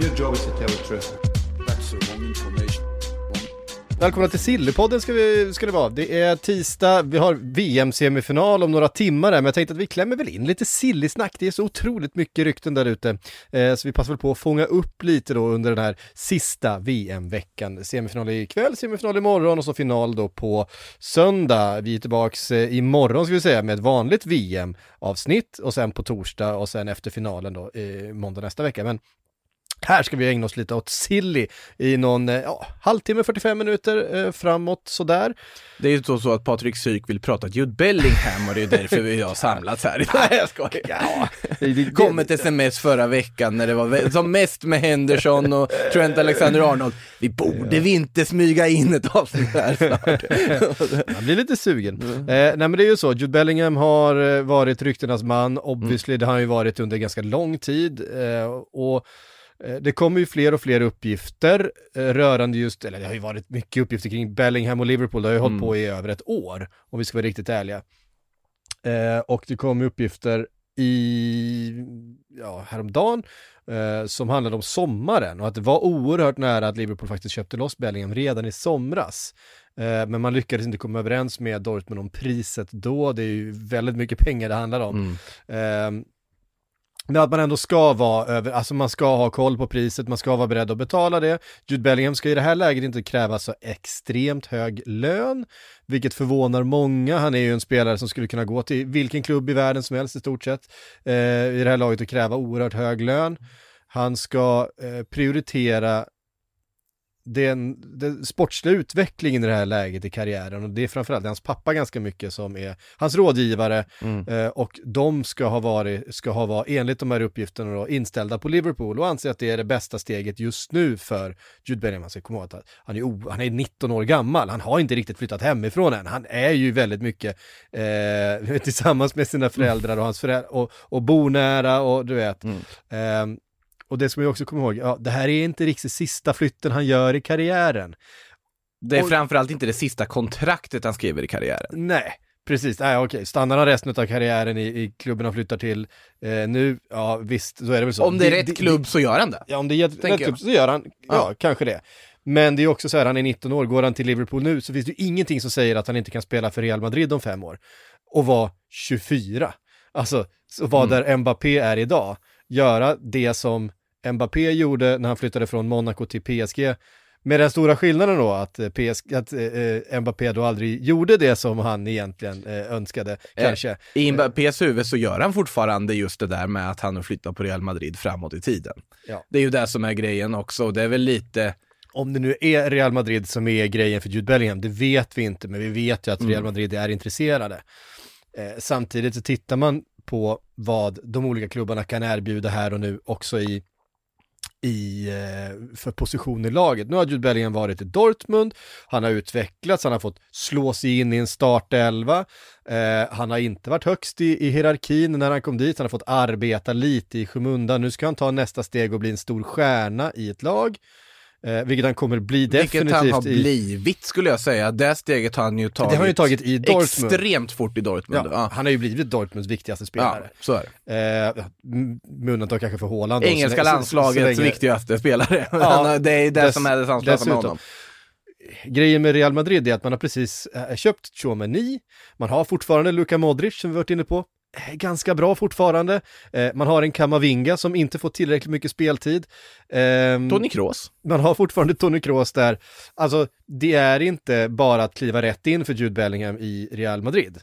Your job is to tell the truth. That's the wrong information. Välkomna till Sillypodden ska, vi, ska det vara. Det är tisdag, vi har VM-semifinal om några timmar här, men jag tänkte att vi klämmer väl in lite silly-snack. Det är så otroligt mycket rykten där ute, eh, så vi passar väl på att fånga upp lite då under den här sista VM-veckan. Semifinal ikväll, semifinal imorgon och så final då på söndag. Vi är tillbaks eh, imorgon ska vi säga med ett vanligt VM-avsnitt och sen på torsdag och sen efter finalen då eh, måndag nästa vecka. Men här ska vi ägna oss lite åt silly i någon eh, ja, halvtimme, 45 minuter eh, framåt sådär. Det är ju så, så att Patrik Syk vill prata Jude Bellingham och det är därför vi har samlats här. Nej jag skojar. Ja, Det kom ett sms förra veckan när det var som mest med Henderson och Trent Alexander-Arnold. Vi borde vi inte smyga in ett avsnitt här snart? Man blir lite sugen. Eh, nej men det är ju så, Jude Bellingham har eh, varit ryktenas man, obviously, det har han ju varit under ganska lång tid. Eh, och det kommer ju fler och fler uppgifter eh, rörande just, eller det har ju varit mycket uppgifter kring Bellingham och Liverpool, det har ju hållit på i över ett år, om vi ska vara riktigt ärliga. Eh, och det kom uppgifter i, ja, häromdagen, eh, som handlade om sommaren och att det var oerhört nära att Liverpool faktiskt köpte loss Bellingham redan i somras. Eh, men man lyckades inte komma överens med Dortmund om priset då, det är ju väldigt mycket pengar det handlar om. Eh, men att man ändå ska vara över, alltså man ska ha koll på priset, man ska vara beredd att betala det. Jude Bellingham ska i det här läget inte kräva så extremt hög lön, vilket förvånar många. Han är ju en spelare som skulle kunna gå till vilken klubb i världen som helst i stort sett eh, i det här laget och kräva oerhört hög lön. Han ska eh, prioritera den, den sportsliga utvecklingen i det här läget i karriären och det är framförallt hans pappa ganska mycket som är hans rådgivare eh, och de ska ha varit, ska ha varit enligt de här uppgifterna då, inställda på Liverpool och anser att det är det bästa steget just nu för Jude Bellingham. Ska komma ihåg att han är, han är 19 år gammal, han har inte riktigt flyttat hemifrån än, han är ju väldigt mycket eh, tillsammans med sina föräldrar och hans föräldrar och, och bor nära och du vet. Ehm, och det ska man ju också komma ihåg, ja, det här är inte riktigt sista flytten han gör i karriären. Det är Och- framförallt inte det sista kontraktet han skriver i karriären. Nej, precis. Nej, okej. Stannar han resten av karriären i, i klubben han flyttar till eh, nu, ja visst, så är det väl så. Om det är rätt klubb så gör han det. ja, om det är rätt tänker klubb jag. så gör han, ja, Ja. kanske det. Men det är också så här, han är 19 år, går han till Liverpool nu så finns det ju ingenting som säger att han inte kan spela för Real Madrid om fem år. Och vara 24. Alltså, så vara Mm. där Mbappé är idag. Göra det som Mbappé gjorde när han flyttade från Monaco till PSG. Med den stora skillnaden då att, eh, PSG, att eh, Mbappé då aldrig gjorde det som han egentligen eh, önskade, kanske. I Mbappés huvud så gör han fortfarande just det där med att han har flyttat på Real Madrid framåt i tiden. Ja. Det är ju det som är grejen också och det är väl lite, Om det nu är Real Madrid som är grejen för Jude Bellingham, det vet vi inte, men vi vet ju att Real Madrid är intresserade. Eh, samtidigt så tittar man på vad de olika klubbarna kan erbjuda här och nu också i i, eh, för position i laget. Nu har Jude Bellingham varit i Dortmund, han har utvecklats, han har fått slå sig in i en startelva, eh, han har inte varit högst i, i hierarkin när han kom dit, han har fått arbeta lite i skymundan, nu ska han ta nästa steg och bli en stor stjärna i ett lag, eh, vilket han kommer bli definitivt vilket han har i... blivit skulle jag säga. Det steget har han ju tagit. Det har han ju tagit i Dortmund. Extremt fort i Dortmund. Ja, Ja, Han har ju blivit Dortmunds viktigaste ja spelare. så är det. Eh, med undantag kanske för Haaland. Engelska landslagets länge- viktigaste spelare. Ja, det är det dess- som är det sanslösa med honom. Grejen med Real Madrid är att man har precis eh, köpt Chouameni, man har fortfarande Luka Modric som vi varit inne på, ganska bra fortfarande. Eh, man har en Kamavinga som inte får tillräckligt mycket speltid. Ehm, Toni Kroos. man har fortfarande Toni Kroos där. Alltså, det är inte bara att kliva rätt in för Jude Bellingham i Real Madrid.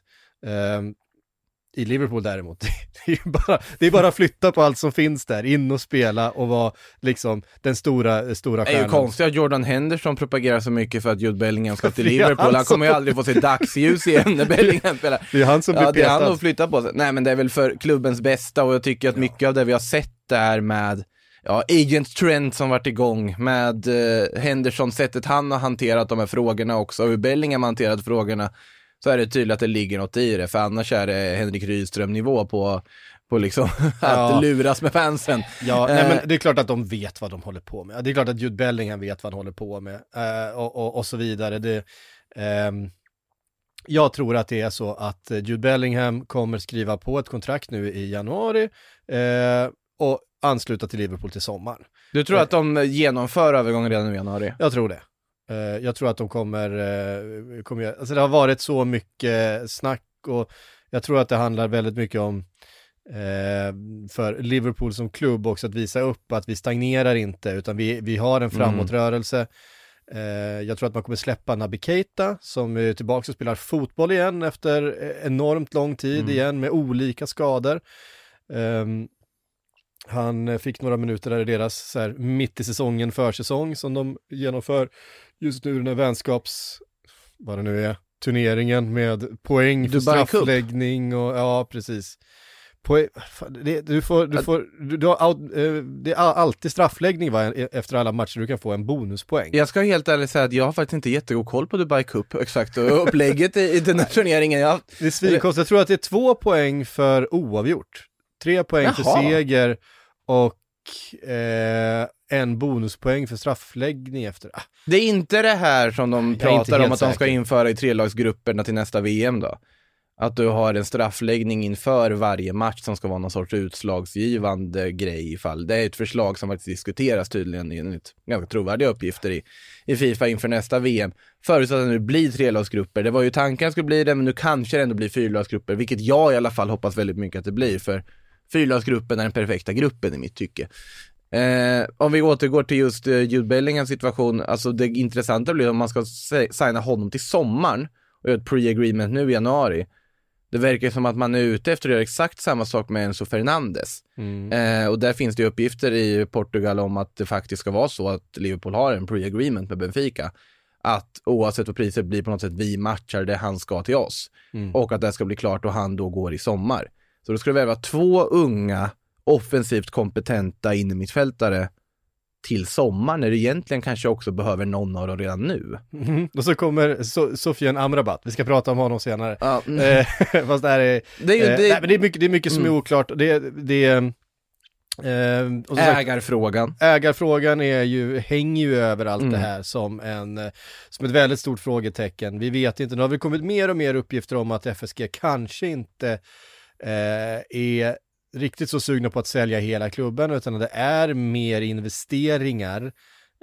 Ehm, I Liverpool däremot, det är bara, det är bara att flytta på allt som finns där, in och spela och vara liksom den stora, stora Det är ju stjärnan. konstigt att Jordan Henderson propagerar så mycket för att Jude Bellingham ska till Liverpool. han kommer ju som- aldrig få se dagsljus igen när Bellingham spelar. Det är han som blir Ja, det är han petad. att flytta på sig. Nej, men det är väl för klubbens bästa och jag tycker att mycket av det vi har sett där med ja, Agent Trent som varit igång med eh, Henderson, sättet han har hanterat de här frågorna också, hur Bellingham har hanterat frågorna, så är det tydligt att det ligger något i det, för annars är det Henrik Rydström-nivå på, på liksom att Ja. luras med fansen. Ja, nej, Eh, men det är klart att de vet vad de håller på med. Det är klart att Jude Bellingham vet vad han håller på med eh, och, och, och så vidare. Det, ehm, jag tror att det är så att eh, Jude Bellingham kommer skriva på ett kontrakt nu i januari eh, och ansluta till Liverpool till sommaren. Du tror att de genomför övergången redan i januari? Jag tror det. Eh, jag tror att de kommer, eh, kommer alltså det har varit så mycket snack och jag tror att det handlar väldigt mycket om eh, för Liverpool som klubb också att visa upp att vi stagnerar inte utan vi, vi har en framåtrörelse. Eh, jag tror att man kommer släppa Naby Keita som är tillbaka och spelar fotboll igen efter enormt lång tid igen med olika skador. Ehm, han fick några minuter där i deras så här, mitt i säsongen försäsong som de genomför just nu den här vänskaps, vad det nu är, turneringen med poäng för Dubai Cup. straffläggning och ja, precis. Poäng, det, du får, du får, du, du har, out- eh, det är alltid straffläggning va, e- efter alla matcher, du kan få en bonuspoäng. Jag ska helt ärligt säga att jag har faktiskt inte jättegod koll på Dubai Cup exakt och upplägget i, i den här turneringen. Jag, Det är svinkonstigt, jag tror att det är två poäng för oavgjort, tre poäng för Jaha. seger och eh, en bonuspoäng för straffläggning efter. Ah, det är inte det här som de Jag pratar om att de ska säker. införa i trelagsgrupperna till nästa VM då? Att du har en straffläggning inför varje match som ska vara någon sorts utslagsgivande grej ifall. Det är ett förslag som faktiskt diskuteras tydligen enligt ganska trovärdiga uppgifter i, i Fifa inför nästa VM. Förutsatt att det nu blir trelagsgrupper. Det var ju tanken att det skulle bli det, men nu kanske det ändå blir fyrlagsgrupper, vilket jag i alla fall hoppas väldigt mycket att det blir, för fyrlagsgruppen är den perfekta gruppen i mitt tycke. Eh, om vi återgår till just eh, Jude Bellinghams situation, alltså det intressanta blir om man ska signa honom till sommaren och göra ett pre-agreement nu i januari. Det verkar som att man är ute efter att göra exakt samma sak med Enzo Fernandes. Eh, och där finns det uppgifter i Portugal om att det faktiskt ska vara så att Liverpool har en pre-agreement med Benfica. Att oavsett vad priset blir på något sätt, vi matchar det han ska till oss. Och att det ska bli klart och han då går i sommar. Så då ska det vara två unga, offensivt kompetenta innermittfältare till sommar när du egentligen kanske också behöver någon av dem redan nu. Mhm. Och så kommer so Sofian Amrabat, vi ska prata om honom senare. Ja, mm. Eh, fast det här är, Det är ju- eh, det- nej, men det är mycket, det är mycket som är Mm. oklart. Det, det, eh, och som sagt, Ägarfrågan. ägarfrågan är ju, hänger ju över allt Mm. det här som, en, eh, som ett väldigt stort frågetecken. Vi vet inte, nu har vi kommit mer och mer uppgifter om att FSG kanske inte eh, är riktigt så sugna på att sälja hela klubben, utan det är mer investeringar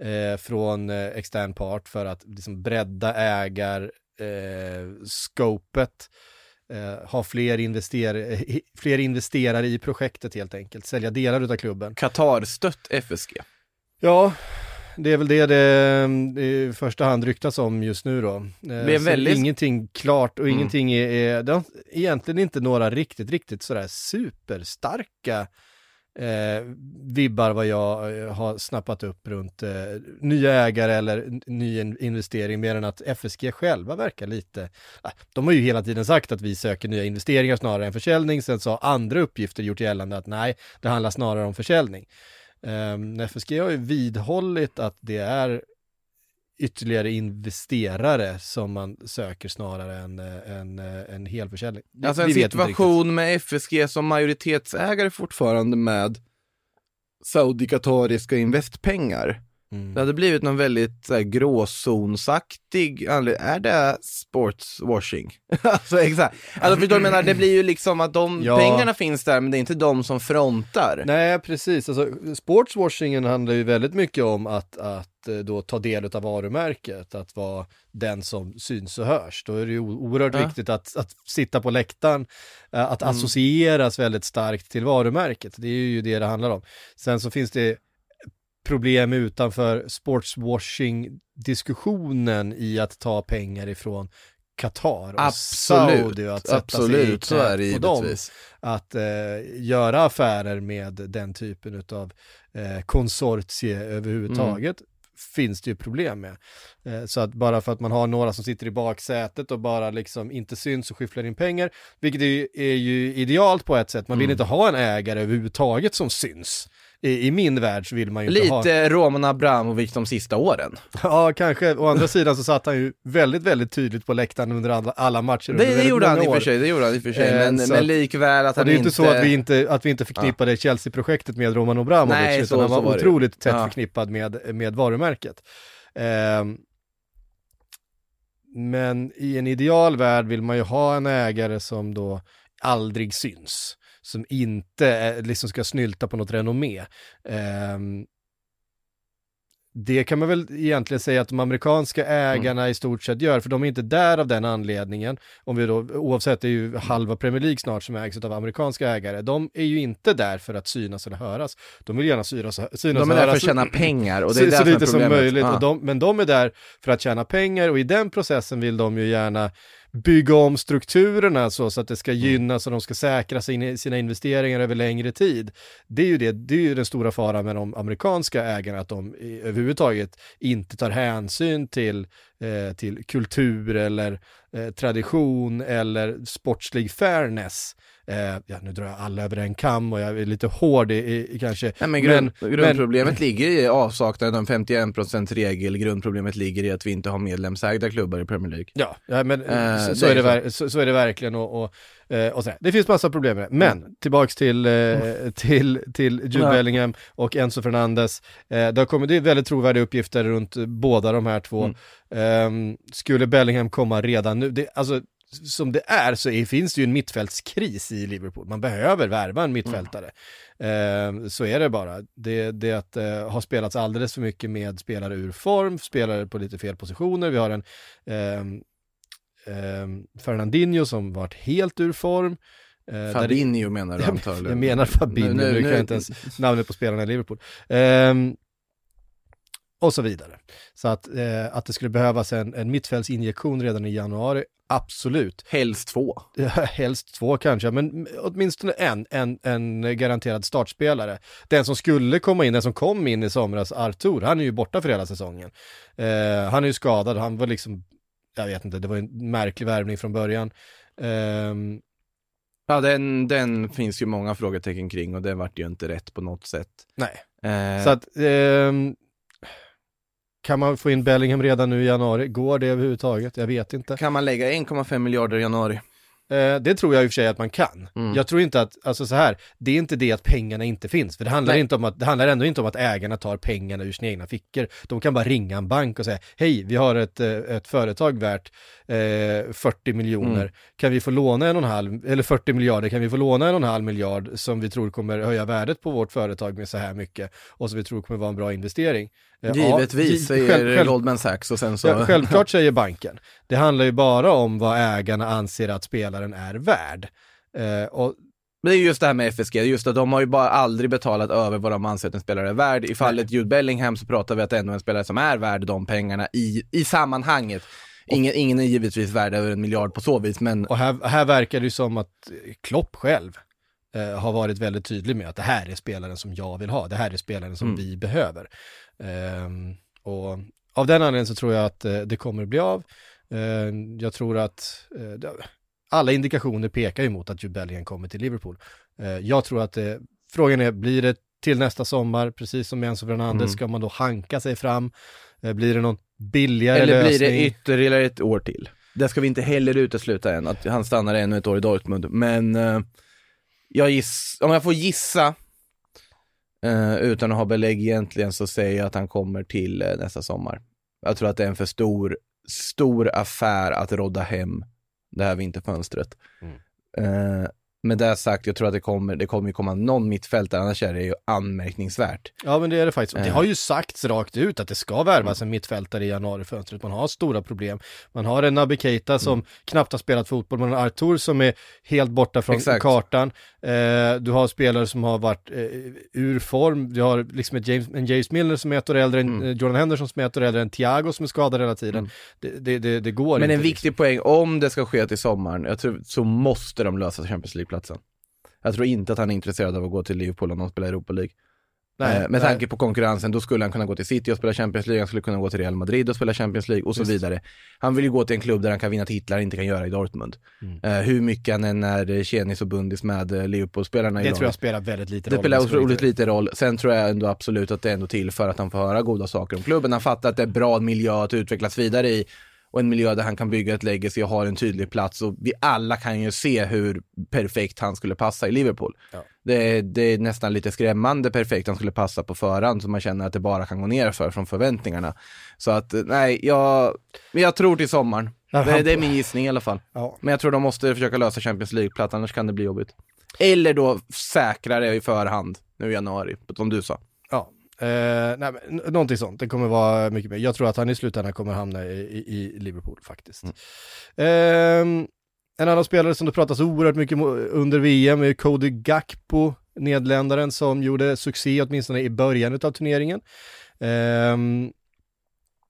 eh, från eh, extern part för att liksom bredda ägar eh, eh, ha fler, invester fler investerare i projektet helt enkelt, sälja delar av klubben. Qatar-stött FSG. Ja, det är väl det det, det i första hand ryktas om just nu då. Det är väldigt- Ingenting klart och Mm. ingenting är, är, har egentligen inte några riktigt, riktigt sådär superstarka eh, vibbar vad jag eh, har snappat upp runt eh, nya ägare eller ny in- investering mer än att FSG själva verkar lite, ah, de har ju hela tiden sagt att vi söker nya investeringar snarare än försäljning, sen så har andra uppgifter gjort gällande att nej, det handlar snarare om försäljning. Um, FSG har ju vidhållit att det är ytterligare investerare som man söker snarare än eh, en, eh, en helförsäljning. Vi- Alltså en vi situation med FSG som majoritetsägare fortfarande med saudi-qatariska investpengar. Mm. Det hade blivit någon väldigt så här, gråzonsaktig anled- Är det sportswashing? alltså exakt. Alltså förstår du menar? Det blir ju liksom att de Ja. pengarna finns där men det är inte de som frontar. Nej, precis. Alltså, sportswashingen handlar ju väldigt mycket om att, att eh, då ta del av varumärket, att vara den som syns och hörs. Då är det ju oerhört Ja. viktigt att, att sitta på läktaren, eh, att Mm. associeras väldigt starkt till varumärket. Det är ju det det handlar om. Sen så finns det problem utanför sportswashing-diskussionen i att ta pengar ifrån Qatar och Absolut, Saudi och att sätta sig i absolut, så är det på dem givetvis. att eh, göra affärer med den typen av eh, konsortie överhuvudtaget finns det ju problem med. Eh, så att bara för att man har några som sitter i baksätet och bara liksom inte syns och skyfflar in pengar, vilket är ju, är ju idealt på ett sätt, man vill inte ha en ägare överhuvudtaget som syns. I, i min värld så vill man ju inte ha... Lite Roman Abramovic de sista åren. Ja, kanske. Å andra sidan så satt han ju väldigt, väldigt tydligt på läktaren under alla, alla matcher. under Det, det gjorde han i och för sig, det gjorde han i och för sig. Eh, men, men likväl att han det är inte... inte så att vi inte, att vi inte förknippade Chelsea-projektet med Roman Abramovic, Nej, utan så- han var, var otroligt tätt Ja. förknippad med, med varumärket. Ehm, men i en ideal värld vill man ju ha en ägare som då aldrig syns, som inte eh, liksom ska snylta på något renommé. Ehm, det kan man väl egentligen säga att de amerikanska ägarna i stort sett gör, för de är inte där av den anledningen. Om vi då, oavsett, det är ju halva Premier League snart som ägs av amerikanska ägare. De är ju inte där för att synas eller höras. De vill gärna synas, synas De är och där för höras att tjäna pengar och det så, är så är lite som möjligt. Och de, men de är där för att tjäna pengar och i den processen vill de ju gärna bygga om strukturerna så, så att det ska Mm. gynnas och de ska säkra sina, investeringar över längre tid. Det är ju det, det är ju den stora faran med de amerikanska ägarna, att de överhuvudtaget inte tar hänsyn till, eh, till kultur eller eh, tradition eller sportslig fairness. Eh, ja, nu drar jag alla över en kam och jag är lite hård i, i, kanske. Nej, men grund, grundproblemet ligger i avsaknaden av 51% regel, grundproblemet ligger i att vi inte har medlemsägda klubbar i Premier League. Ja, ja men Eh, så, så, är det så, så är det verkligen och, och, eh, och. Det finns massa problem med det. Men tillbaks till, eh, till, till Jude. Bellingham och Enzo Fernandes. Eh, det har kommit, det är väldigt trovärdiga uppgifter runt båda de här två. Mm. Ehm, skulle Bellingham komma redan nu, det, alltså som det är så är, finns det ju en mittfältskris i Liverpool. Man behöver värva en mittfältare. Ehm, så är det bara. Det, det att eh, har spelats alldeles för mycket med spelare ur form, spelare på lite fel positioner. Vi har en ehm, Fernandinho som varit helt ur form. Eh, Fabinho menar du antagligen. jag menar Fabinho, nu, Nu- nu- kan jag inte ens namnet på spelarna i Liverpool. Ehm, och så vidare. Så att, eh, att det skulle behövas en, en mittfältsinjektion redan i januari, absolut. Helst två. Helst två kanske, men åtminstone en, en, en garanterad startspelare. Den som skulle komma in, den som kom in i somras, Artur, han är ju borta för hela säsongen. Eh, han är ju skadad, han var liksom, jag vet inte, det var en märklig värvning från början. Ehm, Ja, den, den finns ju många frågetecken kring och det vart ju inte rätt på något sätt. nej, Eh, Så att, ehm, kan man få in Bellingham redan nu i januari? Går det överhuvudtaget? Jag vet inte. kan man lägga 1,5 miljarder i januari? Eh, det tror jag i och för sig att man kan. Mm. Jag tror inte att, alltså så här, det är inte det att pengarna inte finns, för det handlar, Nej. inte om att, det handlar ändå inte om att ägarna tar pengarna ur sina egna fickor. De kan bara ringa en bank och säga, hej, vi har ett, eh, ett företag värt eh, 40 miljoner, Mm. kan vi få låna en och en halv, eller 40 miljarder, kan vi få låna en och en halv miljard som vi tror kommer höja värdet på vårt företag med så här mycket och som vi tror kommer vara en bra investering. Ja, Givetvis, gi- säger själv- Goldman Sachs och sen så... Ja, självklart säger banken. Det handlar ju bara om vad ägarna anser att spelaren är värd. Eh, och Men det är just det här med FSG, just att de har ju bara aldrig betalat över vad de anser att en spelare är värd. I fallet Jude Bellingham så pratar vi att det är ändå en spelare som är värd de pengarna i, i sammanhanget. Ingen, ingen är givetvis värd över en miljard på så vis, men Och här, här verkar det ju som att Klopp själv eh, har varit väldigt tydlig med att det här är spelaren som jag vill ha, det här är spelaren som Mm. vi behöver. Ehm, och av den anledningen så tror jag att eh, det kommer bli av. Ehm, jag tror att eh, alla indikationer pekar ju mot att Bellingham kommer till Liverpool. Eh, jag tror att det, frågan är, blir det till nästa sommar, precis som med Enzo Fernandes, Mm. ska man då hanka sig fram? Blir det någon billigare eller blir lösning? det ytterligare ett år till? Det ska vi inte heller utesluta än, att han stannar ännu ett år i Dortmund. Men jag giss, om jag får gissa, eh, utan att ha belägg egentligen, så säger jag att han kommer till eh, nästa sommar. Jag tror att det är en för stor, stor affär att rodda hem det här vinterfönstret. Eh, med det sagt, jag tror att det kommer, det kommer ju komma någon mittfältare, annars är det ju anmärkningsvärt. Ja men det är det faktiskt. Det Eh. har ju sagts rakt ut att det ska värvas en mittfältare i januarifönstret. Man har stora problem. Man har en Naby Keita som Mm. knappt har spelat fotboll. Man har Artur som är helt borta från Exakt. kartan. Eh, du har spelare som har varit eh, ur form. Du har liksom James, en James Milner som är ett år äldre, en Mm. eh, Jordan Henderson som är ett år äldre, en Thiago som är skadad hela tiden. Mm. Det, det, det, det går Men inte. en viktig poäng, om det ska ske till sommaren, jag tror, så måste de lösa Champions League-platsen. Jag tror inte att han är intresserad av att gå till Liverpool om de spelar Europa League. Nej, Eh, med nej. tanke på konkurrensen, då skulle han kunna gå till City och spela Champions League, han skulle kunna gå till Real Madrid och spela Champions League och så Visst. vidare. Han vill ju gå till en klubb där han kan vinna titlar han inte kan göra i Dortmund. Mm. Eh, hur mycket han än är tjenis och bundis med eh, Liverpool-spelarna i Det tror jag spelar väldigt lite Det roll. spelar ska vara otroligt lite roll. Sen tror jag ändå absolut att det är ändå till för att han får höra goda saker om klubben. Han fattar att det är bra miljö att utvecklas vidare i och en miljö där han kan bygga ett legacy och ha en tydlig plats. Och vi alla kan ju se hur perfekt han skulle passa i Liverpool. Ja. Det, är, det är nästan lite skrämmande perfekt han skulle passa på förhand så man känner att det bara kan gå ner för från förväntningarna. Så att nej, jag, jag tror till sommaren. Det, det är min gissning i alla fall. Ja. Men jag tror de måste försöka lösa Champions League-plats, annars kan det bli jobbigt. Eller då säkra det i förhand nu i januari, som du sa. Eh, nej, men, någonting sånt. Det kommer vara mycket mer. Jag tror att han i slutändan kommer hamna i, i, i Liverpool faktiskt. Mm. Ehm, en annan spelare som det pratas oerhört mycket under VM är Cody Gakpo, nedländaren som gjorde succé åtminstone i början av turneringen. Ehm,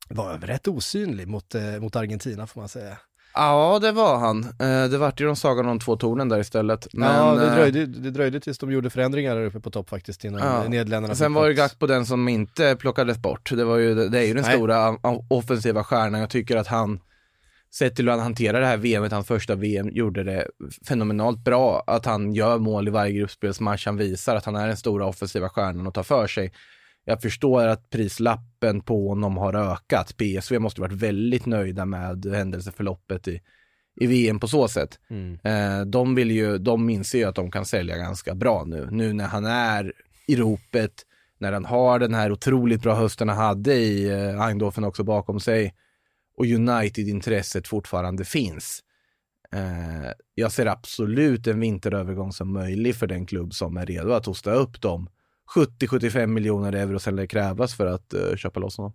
var rätt osynlig mot, eh, mot Argentina får man säga. Ja, det var han. Eh, det vart ju de sagan om två tornen där istället. Men, ja, det eh, dröjde, det dröjde tills de gjorde förändringar där uppe på topp faktiskt innan Ja. Nederländerna Sen var ju fått- Gakpo den som inte plockades bort. Det, var ju, det är ju den Nej. stora offensiva stjärnan. Jag tycker att han, sett till hur han hanterar det här VMet, hans första VM, gjorde det fenomenalt bra. Att han gör mål i varje gruppspelsmatch. Han visar att han är den stora offensiva stjärnan och tar för sig. Jag förstår att prislappen på honom har ökat. PSV måste varit väldigt nöjda med händelseförloppet i, i VM på så sätt. Mm. Eh, de, vill ju, de inser ju att de kan sälja ganska bra nu. Nu när han är i ropet, när han har den här otroligt bra hösten han hade i eh, Eindhoven också bakom sig och United-intresset fortfarande finns. Eh, jag ser absolut en vinterövergång som möjlig för den klubb som är redo att hosta upp de 70-75 miljoner euro som det krävas för att eh, köpa loss honom.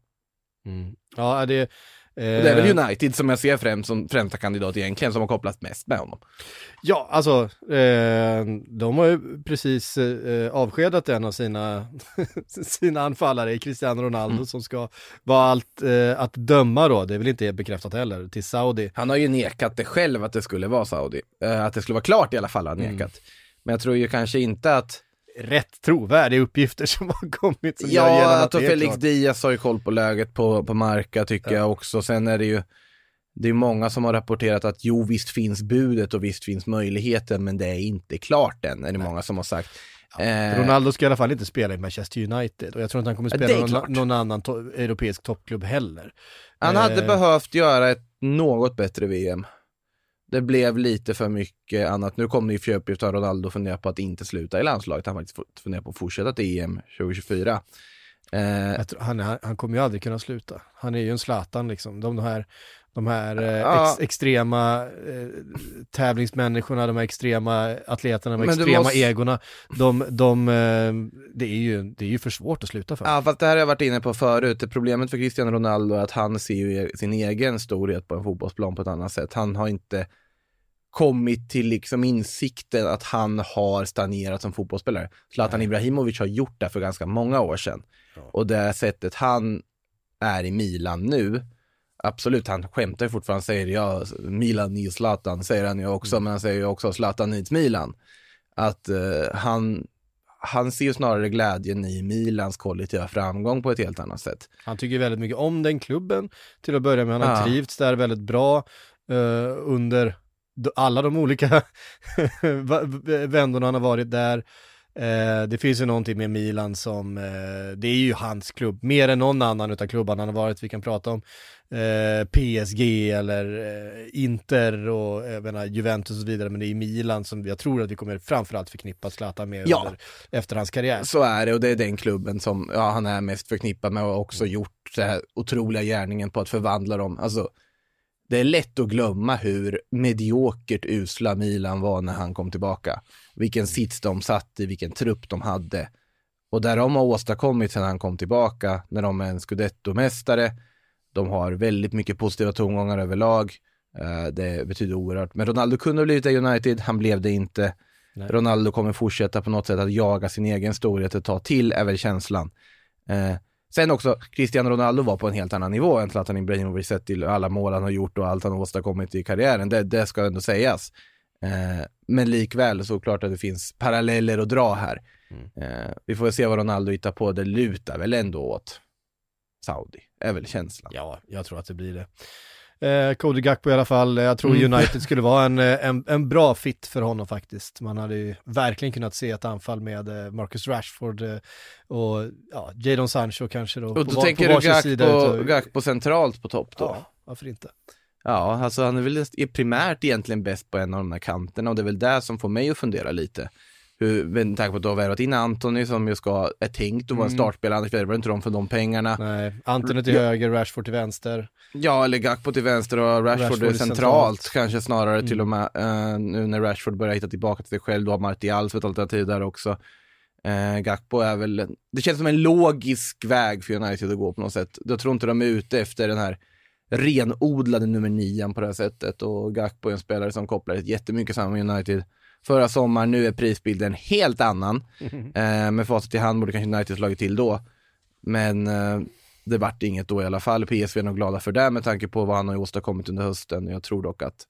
Mm. Ja, det... Och det är eh, väl United som jag ser främst som främsta kandidat egentligen som har kopplats mest med honom. Ja, alltså, eh, de har ju precis eh, avskedat en av sina, sina anfallare, Cristiano Ronaldo, Mm. som ska vara allt eh, att döma då, det är väl inte bekräftat heller, till Saudi. Han har ju nekat det själv att det skulle vara Saudi. Eh, att det skulle vara klart i alla fall har han Mm. nekat. Men jag tror ju kanske inte att, Rätt trovärdiga uppgifter som har kommit som ja, att är Felix klart. Diaz har ju koll på läget på, på Marca tycker Ja. jag också. Sen är det ju, det är många som har rapporterat att jo, visst finns budet och visst finns möjligheten, men det är inte klart än, är det många som har sagt. Eh, Ronaldo ska i alla fall inte spela i Manchester United och jag tror inte han kommer Ja, spela någon, någon annan to- europeisk toppklubb heller. Han hade Eh, behövt göra ett något bättre VM. Det blev lite för mycket annat. Nu kommer ju Fjöpgift att Ronaldo fundera på att inte sluta i landslaget. Han faktiskt funderar på att fortsätta till EM 2024. Eh, tror, han, han, han kommer ju aldrig kunna sluta. Han är ju en Zlatan liksom. De, de här, de här eh, Ja. ex, extrema eh, tävlingsmänniskorna, de här extrema atleterna, de extrema måste- egorna, de, de, eh, det, är ju, det är ju för svårt att sluta för. ja, fast det här har jag varit inne på förut. Problemet för Cristiano Ronaldo är att han ser ju sin egen storhet på en fotbollsplan på ett annat sätt. Han har inte kommit till liksom insikten att han har stagnerat som fotbollsspelare. Zlatan Ibrahimovic har gjort det för ganska många år sedan. Och det sättet han är i Milan nu, absolut, han skämtar ju fortfarande, säger ja, Milan needs Zlatan, säger han ju också, men han säger ju också Zlatan needs Milan. Att eh, han, han ser ju snarare glädjen i Milans kollektiva framgång på ett helt annat sätt. Han tycker väldigt mycket om den klubben till att börja med. Han har Ja. trivts där väldigt bra eh, under alla de olika vändorna han har varit där. Eh, det finns ju någonting med Milan som, eh, det är ju hans klubb, mer än någon annan utav klubbarna han har varit, vi kan prata om eh, PSG eller eh, Inter och jag menar, Juventus och så vidare, men det är Milan som jag tror att vi kommer framförallt förknippa Zlatan med Ja. under, efter hans karriär. Så är det och det är den klubben som ja, han är mest förknippad med och också gjort den här otroliga gärningen på att förvandla dem. Alltså, det är lätt att glömma hur mediokert usla Milan var när han kom tillbaka. Vilken sits de satt i, vilken trupp de hade. Och där de har åstadkommit sedan han kom tillbaka, när de är en scudetto-mästare, de har väldigt mycket positiva tongångar överlag. Eh, det betyder oerhört. Men Ronaldo kunde ha blivit det i United, han blev det inte. Nej. Ronaldo kommer fortsätta på något sätt att jaga sin egen storhet ett tag till, är väl känslan. Sen också, Cristiano Ronaldo var på en helt annan nivå än Zlatan Ibrahimovic sett till alla mål han har gjort och allt han har åstadkommit i karriären. Det, det ska ändå sägas. Eh, men likväl så klart att det finns paralleller att dra här. Eh, vi får väl se vad Ronaldo hittar på, det lutar väl ändå åt Saudi, är väl känslan. Ja, jag tror att det blir det. Eh, Cody Gakpo i alla fall, jag tror Mm. United skulle vara en, eh, en, en bra fit för honom faktiskt. Man hade ju verkligen kunnat se ett anfall med eh, Marcus Rashford eh, och ja, Jadon Sancho kanske då. Och då på, tänker på du Gakpo, utav- Gakpo centralt på topp då? Ja. Ja, varför inte? alltså han är väl är primärt egentligen bäst på en av de här kanterna och det är väl det som får mig att fundera lite. Hur, med tanke på att du har värvat in Anthony som ju ska, är tänkt att vara en Mm. startspelare, annars värvar du inte dem för de pengarna. Nej, Anthony till höger, Rashford till vänster. Ja, eller Gakpo till vänster och Rashford, Rashford centralt, centralt. kanske snarare till och Mm. med. eh, nu när Rashford börjar hitta tillbaka till sig själv, då har Martial som ett alternativ där också. Uh, Gakpo är väl, det känns som en logisk väg för United att gå på något sätt. Jag tror inte de är ute efter den här renodlade nummer nian på det här sättet och Gakpo är en spelare som kopplar jättemycket samman med United. Förra sommaren, nu är prisbilden helt annan. Eh, med facit i hand borde kanske United slagit till då. Men eh, det vart inget då i alla fall. PSV är nog glada för det med tanke på vad han har åstadkommit under hösten. Jag tror dock att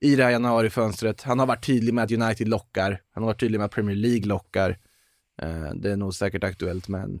i det här januarifönstret, han har varit tydlig med att United lockar. Han har varit tydlig med att Premier League lockar. Eh, det är nog säkert aktuellt med en.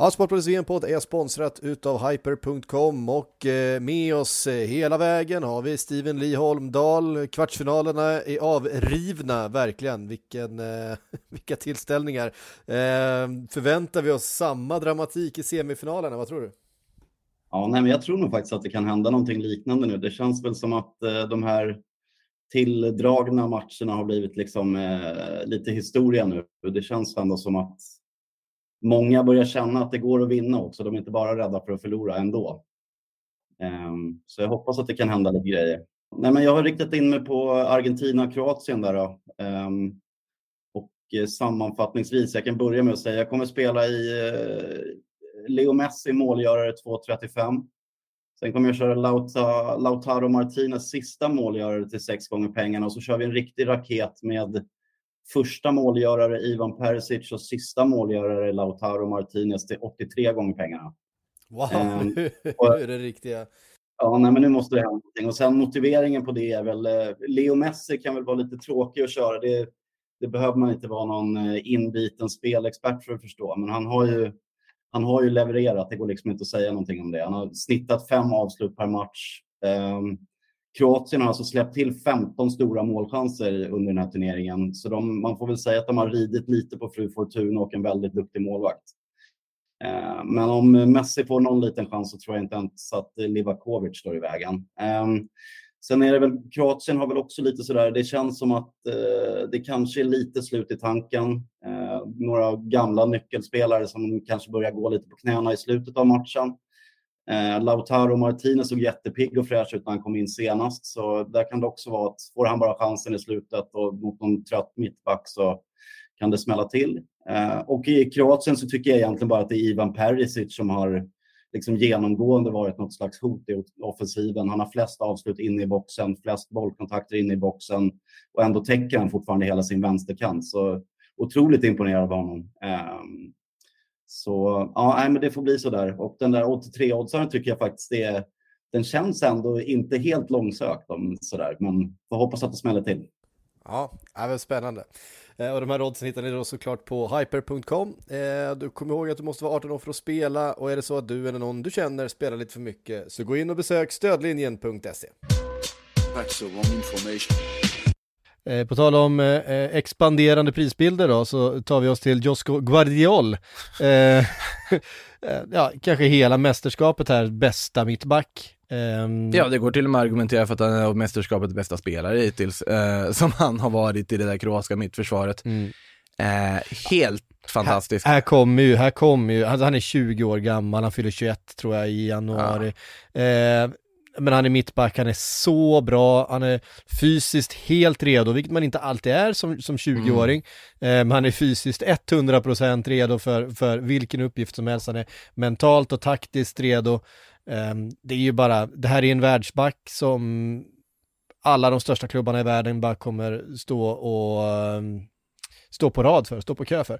Ja, Sportbladets VM-podd är sponsrat utav Hyper.com och eh, med oss eh, hela vägen har vi Steven Lee Holmdahl. Kvartsfinalerna är avrivna, verkligen. Vilken, eh, vilka tillställningar. Ehm, förväntar vi oss samma dramatik i semifinalerna, vad tror du? Ja, nej, men jag tror nog faktiskt att det kan hända någonting liknande nu. Det känns väl som att de här tilldragna matcherna har blivit liksom eh, lite historia nu. Det känns ändå som att många börjar känna att det går att vinna också. De är inte bara rädda för att förlora ändå. Ehm, så jag hoppas att det kan hända lite grejer. Nej, men jag har riktat in mig på Argentina-Kroatien där. Då. Ehm, och eh, sammanfattningsvis, jag kan börja med att säga, jag kommer spela i eh, Leo Messi målgörare 2.35. Sen kommer jag köra Lauta, Lautaro Martinez sista målgörare till sex gånger pengarna och så kör vi en riktig raket med första målgörare Ivan Perisic och sista målgörare Lautaro Martinez till 83 gånger pengarna. Wow, nu och- är det riktiga. Ja, nej, men nu måste det hända någonting. Och sen motiveringen på det är väl, eh, Leo Messi kan väl vara lite tråkig att köra. Det, det behöver man inte vara någon eh, inbiten spelexpert för att förstå. Men han har ju, han har ju levererat. Det går liksom inte att säga någonting om det. Han har snittat fem avslut per match. Ehm, Kroatien har alltså släppt till 15 stora målchanser under den här turneringen. Så de, man får väl säga att de har ridit lite på fru Fortuna och en väldigt duktig målvakt. Eh, Men om Messi får någon liten chans så tror jag inte ens att Livakovic står i vägen. Eh, Sen är det väl, Kroatien har väl också lite sådär, det känns som att eh, det kanske är lite slut i tanken. Eh, några gamla nyckelspelare som kanske börjar gå lite på knäna i slutet av matchen. Eh, Lautaro Martinez såg jättepigg och fräsch ut när han kom in senast, så där kan det också vara att får han bara chansen i slutet och mot någon trött mittback så kan det smälla till. Eh, och i Kroatien så tycker jag egentligen bara att det är Ivan Perisic som har liksom genomgående varit något slags hot i offensiven. Han har flest avslut inne i boxen, flest bollkontakter inne i boxen och ändå täcker han fortfarande hela sin vänsterkant. Så otroligt imponerad av honom. Ehm, så ja, nej, men det får bli så där. Och den där 83-oddsaren tycker jag faktiskt är, den känns ändå inte helt långsökt om sådär, men får hoppas att det smäller till. Ja, det är väl spännande. Eh, Och de här oddsen hittar ni då såklart på hyper.com. Eh, Du kommer ihåg att du måste vara 18 år för att spela och är det så att du eller någon du känner spelar lite för mycket så gå in och besök stödlinjen.se. That's the wrong information. Eh, På tal om eh, expanderande prisbilder då så tar vi oss till Josko Guardiol. Eh, eh, ja, kanske hela mästerskapet här, bästa mittback. Ehm, Ja, det går till och med att argumentera för att han är mästerskapets bästa spelare hittills, eh, som han har varit i det där kroatiska mittförsvaret. Mm. Eh, helt fantastiskt. Här kommer ju, här kommer ju, han han är 20 år gammal, han fyller 21 tror jag i januari. Eh, men han är mittback, han är så bra, han är fysiskt helt redo, vilket man inte alltid är som, som 20-åring. Mm. Eh, men han är fysiskt 100% redo för, för vilken uppgift som helst. Han är mentalt och taktiskt redo. Eh, det är ju bara, det här är en världsback som alla de största klubbarna i världen bara kommer stå och um, stå på rad för, stå på kö för.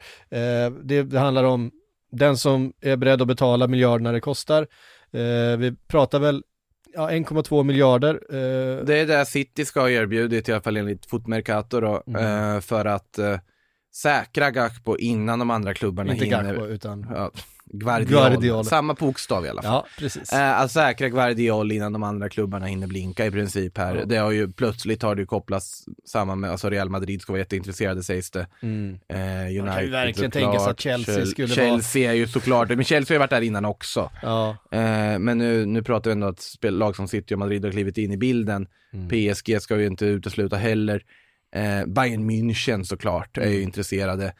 Det, det, handlar om den som är beredd att betala miljarderna det kostar. Vi pratar väl ja, 1,2 miljarder. Eh. Det är det City ska ha erbjudit, i alla fall enligt Fotmercato då, mm. Eh, för att eh, säkra Gakpo innan de andra klubbarna Inte hinner. Gakpo, utan ja, Guardiol. Guardiol. Samma bokstav i alla fall. Ja, precis. Eh, att säkra Guardiol innan de andra klubbarna hinner blinka i princip här. Ja. Det har ju plötsligt har det ju kopplats samman med, alltså Real Madrid ska vara jätteintresserade sägs det. Mm. Eh, United Man kan ju verkligen tänka sig att Chelsea skulle Chelsea vara... Chelsea är ju såklart, men Chelsea har ju varit där innan också. Ja. Eh, men nu, nu pratar vi ändå att spel, lag som City och Madrid har klivit in i bilden. Mm. PSG ska ju inte utesluta heller. Eh, Bayern München såklart är ju Mm. intresserade.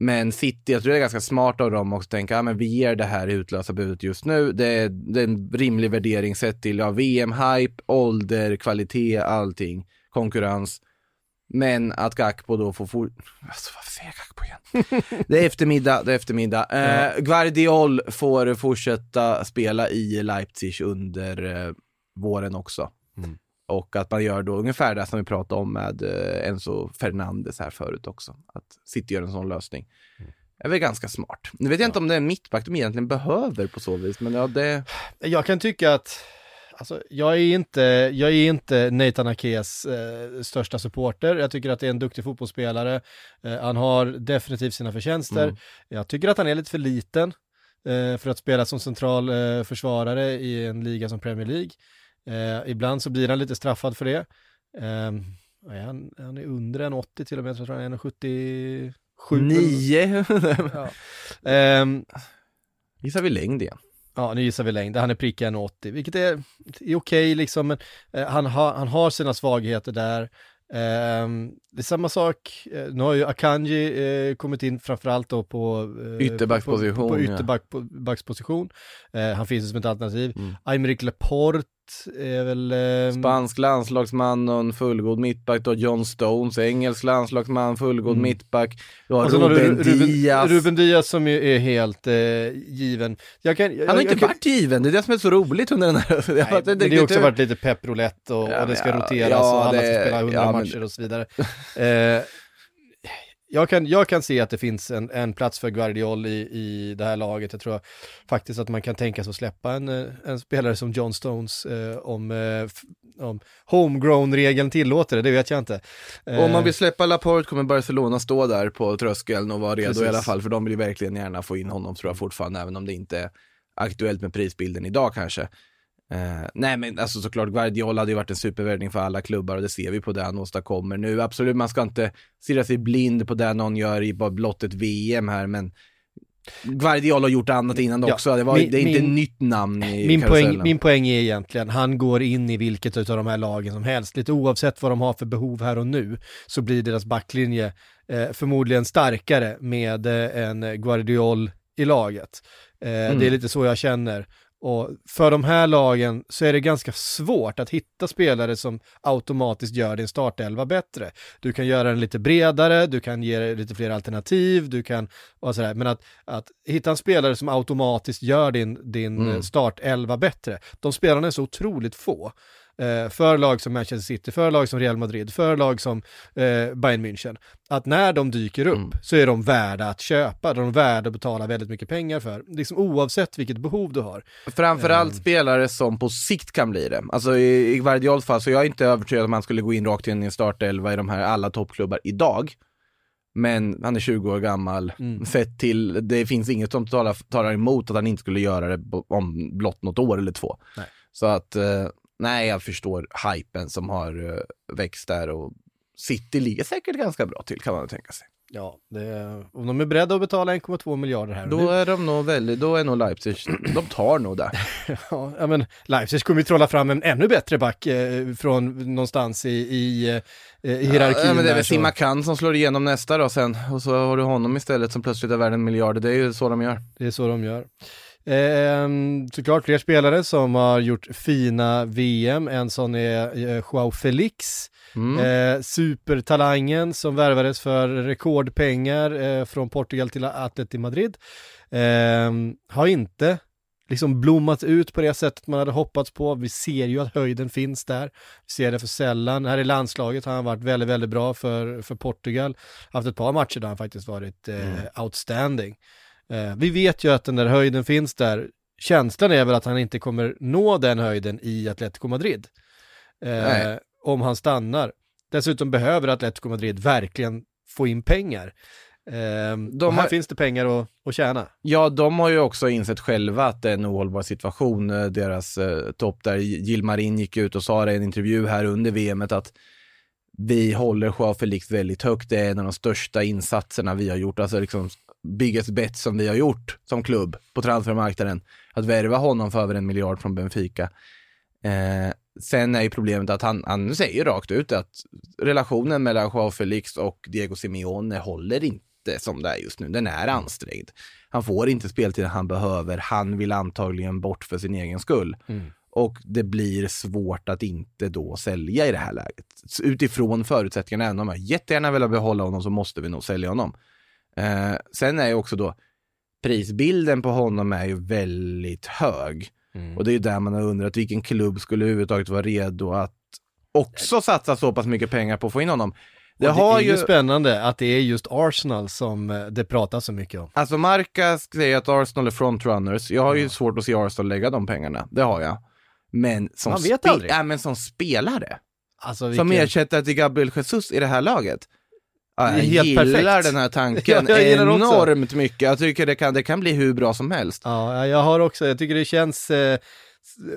Men City, jag tror det är ganska smart av dem också att tänka, ja men vi ger det här utlösa budet just nu. Det är, det är en rimlig värdering sett till ja, VM-hype, ålder, kvalitet, allting, konkurrens. Men att Gakpo då får for... Alltså varför säger jag Gakpo igen? det är eftermiddag, det är eftermiddag. Eh, Guardiol får fortsätta spela i Leipzig under eh, våren också. Mm. Och att man gör då ungefär det som vi pratade om med eh, Enzo Fernandes här förut också. Att City gör en sån lösning. Mm. är väl ganska smart. Nu vet jag inte om det är en mittback de egentligen behöver på så vis, men ja det... Jag kan tycka att Alltså, jag är inte, jag är inte Nathan Akes eh, största supporter. Jag tycker att det är en duktig fotbollsspelare. Eh, han har definitivt sina förtjänster. Mm. Jag tycker att han är lite för liten eh, för att spela som central eh, försvarare i en liga som Premier League. Eh, ibland så blir han lite straffad för det. Eh, han, han är under en 80 till och med, jag tror han är 1,77. Nio? ja. Ehm, Gissar vi längd igen. Ja, nu gissar vi längd. Han är prick 1,80, vilket är, är okej liksom, men eh, han, ha, han har sina svagheter där. Eh, det är samma sak, eh, nu har ju Akanji eh, kommit in framförallt då på eh, Ytterbacksposition, På, på ja. ytterbacksposition. Eh, han finns ju som ett alternativ. Mm. Aymeric Laporte är väl... ehm, Spansk landslagsman och en fullgod mittback då, John Stones, engelsk landslagsman, fullgod Mm. mittback. Du har har Ruben, du Ruben Diaz. Ruben Diaz som är, är helt eh, given. Jag kan, jag, Han har inte jag kan- varit given, det är det som är så roligt under den här... Nej, fattar men det har också varit lite pepprolett och, Ja, och det ska ja, roteras ja, och alla det- ska spela 100 ja, men- matcher och så vidare. Eh, jag, kan, jag kan se att det finns en, en plats för Guardiol i, i det här laget. Jag tror faktiskt att man kan tänka sig att släppa en, eh, en spelare som John Stones eh, om, eh, om homegrown-regeln tillåter det, det vet jag inte. Eh, Om man vill släppa Laporte kommer Barcelona stå där på tröskeln och vara redo Precis. i alla fall, för de vill ju verkligen gärna få in honom tror jag fortfarande, även om det inte är aktuellt med prisbilden idag kanske. Eh, nej men alltså såklart, Guardiola hade ju varit en supervärvning för alla klubbar och det ser vi på det han åstadkommer nu. Absolut, man ska inte stirra sig blind på det någon gör i bara blott ett VM här, men Guardiola har gjort annat innan Ja, också. Det, var, min- det är inte min- nytt namn i min karusellen. poäng, min poäng är egentligen, han går in i vilket av de här lagen som helst, lite oavsett vad de har för behov här och nu, så blir deras backlinje eh, förmodligen starkare med eh, en Guardiol i laget. Eh, Mm. Det är lite så jag känner. Och för de här lagen så är det ganska svårt att hitta spelare som automatiskt gör din startelva bättre. Du kan göra den lite bredare, du kan ge lite fler alternativ, du kan, och sådär. men att, att hitta en spelare som automatiskt gör din, din Mm. startelva bättre, de spelarna är så otroligt få. Eh, för lag som Manchester City, för lag som Real Madrid, för lag som eh, Bayern München. Att när de dyker upp Mm. så är de värda att köpa, de är värda att betala väldigt mycket pengar för. Liksom oavsett vilket behov du har. Framförallt Ehm. spelare som på sikt kan bli det. Alltså i, i Guardiols fall, så jag är inte övertygad om han skulle gå in rakt in i en startelva i de här alla toppklubbar idag. Men han är 20 år gammal, Mm. sett till, det finns inget som talar, talar emot att han inte skulle göra det om blott något år eller två. Nej. Så att, eh, nej jag förstår hypen som har eh, växt där och City ligger säkert ganska bra till kan man tänka sig. Ja, det, om de är beredda att betala 1,2 miljarder här Då är de nog väldigt, då är nog Leipzig, de tar nog det. Ja, men Leipzig kommer ju trolla fram en ännu bättre back eh, från någonstans i, i, eh, i hierarkin. Ja, men det är väl Khan som slår igenom nästa då sen och så har du honom istället som plötsligt är värd en miljard. Det är ju så de gör. Det är så de gör. Eh, såklart fler spelare som har gjort fina VM, en sån är eh, Joao Felix, Mm. eh, supertalangen som värvades för rekordpengar eh, från Portugal till Atleti Madrid. Eh, har inte liksom blommat ut på det sättet man hade hoppats på. Vi ser ju att höjden finns där. Vi ser det för sällan. Här i landslaget har han varit väldigt, väldigt bra för, för Portugal. Haft ett par matcher där han faktiskt varit eh, outstanding. Eh, vi vet ju att den där höjden finns där. Känslan är väl att han inte kommer nå den höjden i Atletico Madrid. Eh, om han stannar. Dessutom behöver Atletico Madrid verkligen få in pengar. Eh, och här har- finns det pengar att, att tjäna. Ja, de har ju också insett själva att det är en ohållbar situation. Eh, Deras eh, topp där, Gilmarin gick ut och sa det i en intervju här under VMet att vi håller Joao Felix väldigt högt. Det är en av de största insatserna vi har gjort, alltså liksom biggest bet som vi har gjort som klubb på transfermarknaden. Att värva honom för över en miljard från Benfica. Eh, sen är ju problemet att han, han säger rakt ut att relationen mellan Joao Felix och Diego Simeone håller inte som det är just nu. Den är ansträngd. Han får inte speltiden han behöver. Han vill antagligen bort för sin egen skull. Och det blir svårt att inte då sälja i det här läget. Utifrån förutsättningarna, även om jag jättegärna vill behålla honom så måste vi nog sälja honom. Eh, sen är ju också då prisbilden på honom är ju väldigt hög. Och det är ju där man har undrat vilken klubb skulle överhuvudtaget vara redo att också satsa så pass mycket pengar på att få in honom. Det, Det är ju spännande att det är just Arsenal som eh, det pratas så mycket om. alltså Marca säger att Arsenal är frontrunners. Jag har ju svårt att se Arsenal lägga de pengarna, det har jag. Men som, Man vet aldrig. ja, men som spelare, Alltså, som vilken- ersättare till Gabriel Jesus i det här laget. Ja, jag helt gillar perfekt. den här tanken Ja, jag gillar det också. enormt mycket. Jag tycker det kan, det kan bli hur bra som helst. Ja, jag har också, jag tycker det känns eh,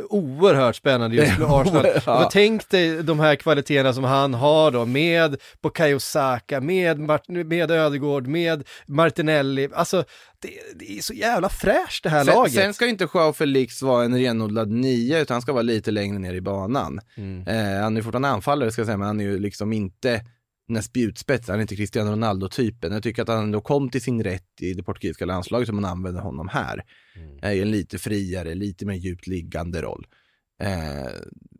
oerhört spännande just med Arsenal. Ja. Och tänk dig de här kvaliteterna som han har då med Bukayo Saka, med, Mart- med Ödegård, med Martinelli. Alltså, det, det är så jävla fräscht det här Sen, laget. sen ska inte Joao Felix vara en renodlad nia, utan han ska vara lite längre ner i banan. Mm. Eh, han är fortfarande anfallare ska jag säga, men han är ju liksom inte den spjutspets, han är inte Cristiano Ronaldo-typen. Jag tycker att han ändå kom till sin rätt i det portugisiska landslaget som man använder honom här. Är ju en lite friare, lite mer djupt liggande roll. Eh,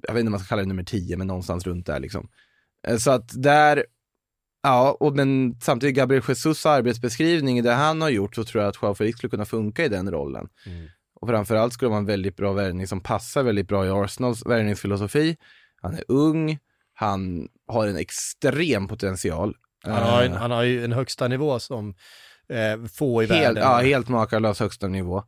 jag vet inte om man ska kalla det nummer 10, men någonstans runt där liksom. Eh, så att där, ja, och men samtidigt Gabriel Jesus arbetsbeskrivning, det han har gjort, så tror jag att Joao Felix skulle kunna funka i den rollen. Och framförallt skulle det vara en väldigt bra värvning som passar väldigt bra i Arsenals värvningsfilosofi. Han är ung, han har en extrem potential. Han har, en, Eh, han har ju en högsta nivå som eh, få i helt, världen. ja, helt makalös högsta nivå.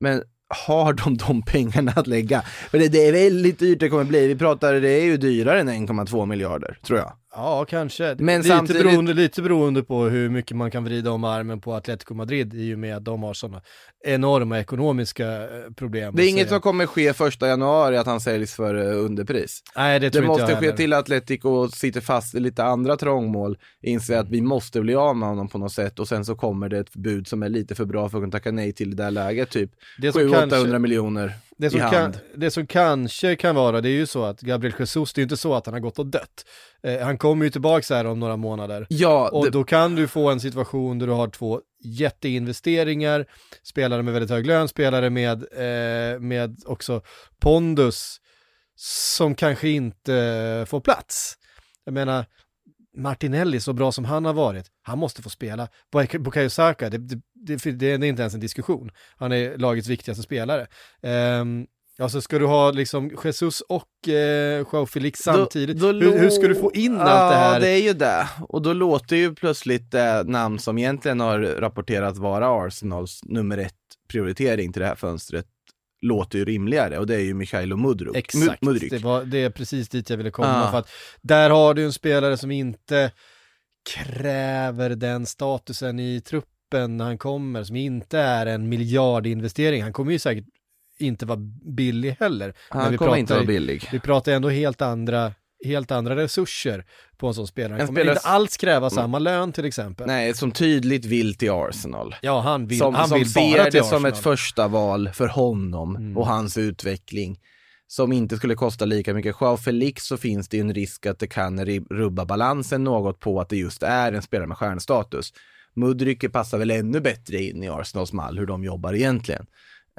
Men har de de pengarna att lägga? För det, det är väldigt dyrt det kommer bli. Vi pratar, det är ju dyrare än 1,2 miljarder, tror jag. Ja, kanske. Men lite, samtidigt- beroende, lite beroende på hur mycket man kan vrida om armen på Atletico Madrid i och med att de har sådana enorma ekonomiska eh, problem. Det är inget som kommer ske första januari att han säljs för eh, underpris. Nej, det Det, tror inte måste jag ske heller. till Atletico sitter fast i lite andra trångmål, inser att vi måste bli av med honom på något sätt och sen så kommer det ett bud som är lite för bra för att kunna tacka nej till det där läget, typ Det som 700-800 kanske- miljoner Det som, kan, det som kanske kan vara, det är ju så att Gabriel Jesus, det är ju inte så att han har gått och dött. Eh, han kommer ju tillbaka här om några månader. Ja, Och det- då kan du få en situation där du har två jätteinvesteringar, spelare med väldigt hög lön, spelare med, eh, med också pondus, som kanske inte får plats. Jag menar, Martinelli, så bra som han har varit, han måste få spela. Buk- Bukayo Saka, det, det, det, det är inte ens en diskussion. Han är lagets viktigaste spelare. Um, ja, så ska du ha liksom Jesus och eh, Joao Felix samtidigt. Då- då hur, hur ska du få in allt det här? Ja, det är ju det. Och då låter ju plötsligt det namn som egentligen har rapporterats vara Arsenals nummer ett prioritering till det här fönstret låter ju rimligare och det är ju Mikhailo Mudryk. Exakt, Mu- Mudryk. det, var, det är precis dit jag ville komma. Ah. För att där har du en spelare som inte kräver den statusen i truppen när han kommer, som inte är en miljardinvestering. Han kommer ju säkert inte vara billig heller. Han Men vi kommer pratar inte vara billig. Vi pratar ändå helt andra, helt andra resurser på en sån spelare. Han kommer spelare- inte alls kräva Mm. samma lön till exempel. Nej, som tydligt vill till Arsenal. Ja, han vill, som han som vill ser bara det till som Arsenal. ett första val för honom Mm. och hans utveckling. Som inte skulle kosta lika mycket. Joao Felix så finns det ju en risk att det kan rubba balansen något på att det just är en spelare med stjärnstatus. Mudryk passar väl ännu bättre in i Arsenals mall hur de jobbar egentligen.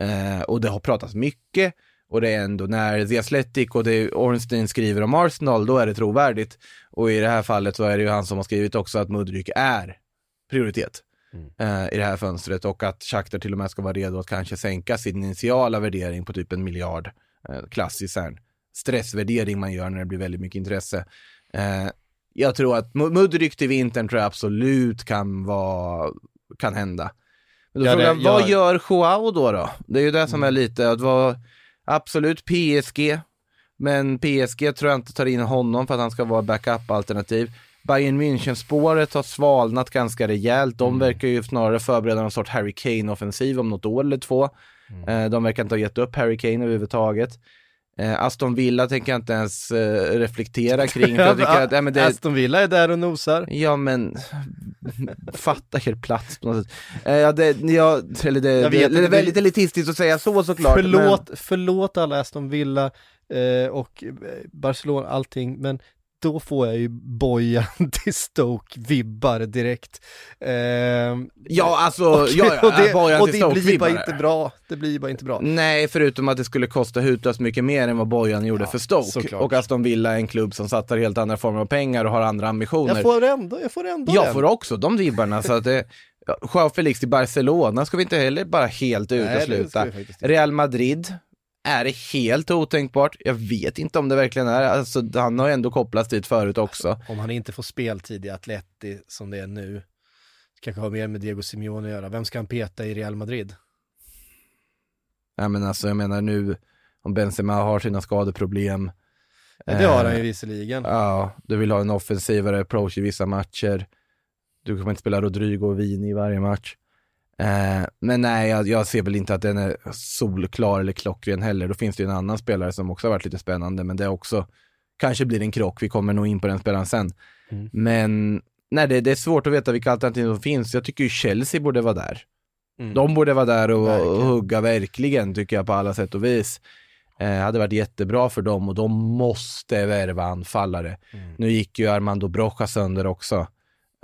Eh, och det har pratats mycket och det är ändå när The Athletic och det Ornstein skriver om Arsenal, då är det trovärdigt. Och i det här fallet så är det ju han som har skrivit också att Mudryk är prioritet eh, i det här fönstret och att Shakhtar till och med ska vara redo att kanske sänka sin initiala värdering på typ en miljard. Eh, klassisk stressvärdering man gör när det blir väldigt mycket intresse. Eh, jag tror att Mu- Mudryk till vintern tror jag absolut kan vara, kan hända. Men då Ja, frågar jag, jag- vad gör Joao då då? Det är ju det som är lite, att vara, absolut PSG, men PSG tror jag inte tar in honom för att han ska vara backup-alternativ. Bayern München-spåret har svalnat ganska rejält. De verkar ju snarare förbereda någon sorts Harry Kane-offensiv om något år eller två. Eh, De verkar inte ha gett upp Harry Kane överhuvudtaget. Eh, Aston Villa tänker jag inte ens eh, reflektera kring. För jag tycker att, ja, men det, Aston Villa är där och nosar. Ja men, fatta er plats på något sätt. Eh, ja, det, ja, eller det, Jag det, vet det är väldigt elitistiskt att säga så såklart. Förlåt, förlåt alla Aston Villa eh, och eh, Barcelona, allting, men då får jag ju Bojan till Stoke-vibbar direkt. Eh, Ja, alltså, och, ja, ja, och det, Bojan och till det blir bara inte bra. Det blir bara inte bra. Nej, förutom att det skulle kosta hutlöst mycket mer än vad Bojan gjorde för Stoke. såklart. Och Aston Villa är en klubb som satsar helt andra former av pengar och har andra ambitioner. Jag får ändå, jag får ändå Jag den. får också de vibbarna, så att det Ja, Joao Felix till Barcelona ska vi inte heller bara helt utesluta. Real Madrid är det helt otänkbart. Jag vet inte om det verkligen är. Alltså, han har ju ändå kopplats dit förut också. Om han inte får speltid i Atleti som det är nu, kanske har mer med Diego Simeone att göra. Vem ska han peta i Real Madrid? Ja, men alltså, jag menar nu, om Benzema har sina skadeproblem. Ja, det har han ju eh, visserligen. Ja, du vill ha en offensivare approach i vissa matcher. Du kommer inte spela Rodrigo och Vini i varje match. Eh, men nej, jag, jag ser väl inte att den är solklar eller klockren heller. Då finns det ju en annan spelare som också har varit lite spännande, men det är också kanske blir en krock. Vi kommer nog in på den spelaren sen. Mm. Men nej, det, det är svårt att veta vilka alternativ som finns. Jag tycker ju Chelsea borde vara där. Mm. De borde vara där och, Verkligen. och hugga verkligen, tycker jag på alla sätt och vis. Eh, hade varit jättebra för dem och de måste värva anfallare. Mm. Nu gick ju Armando Broja sönder också,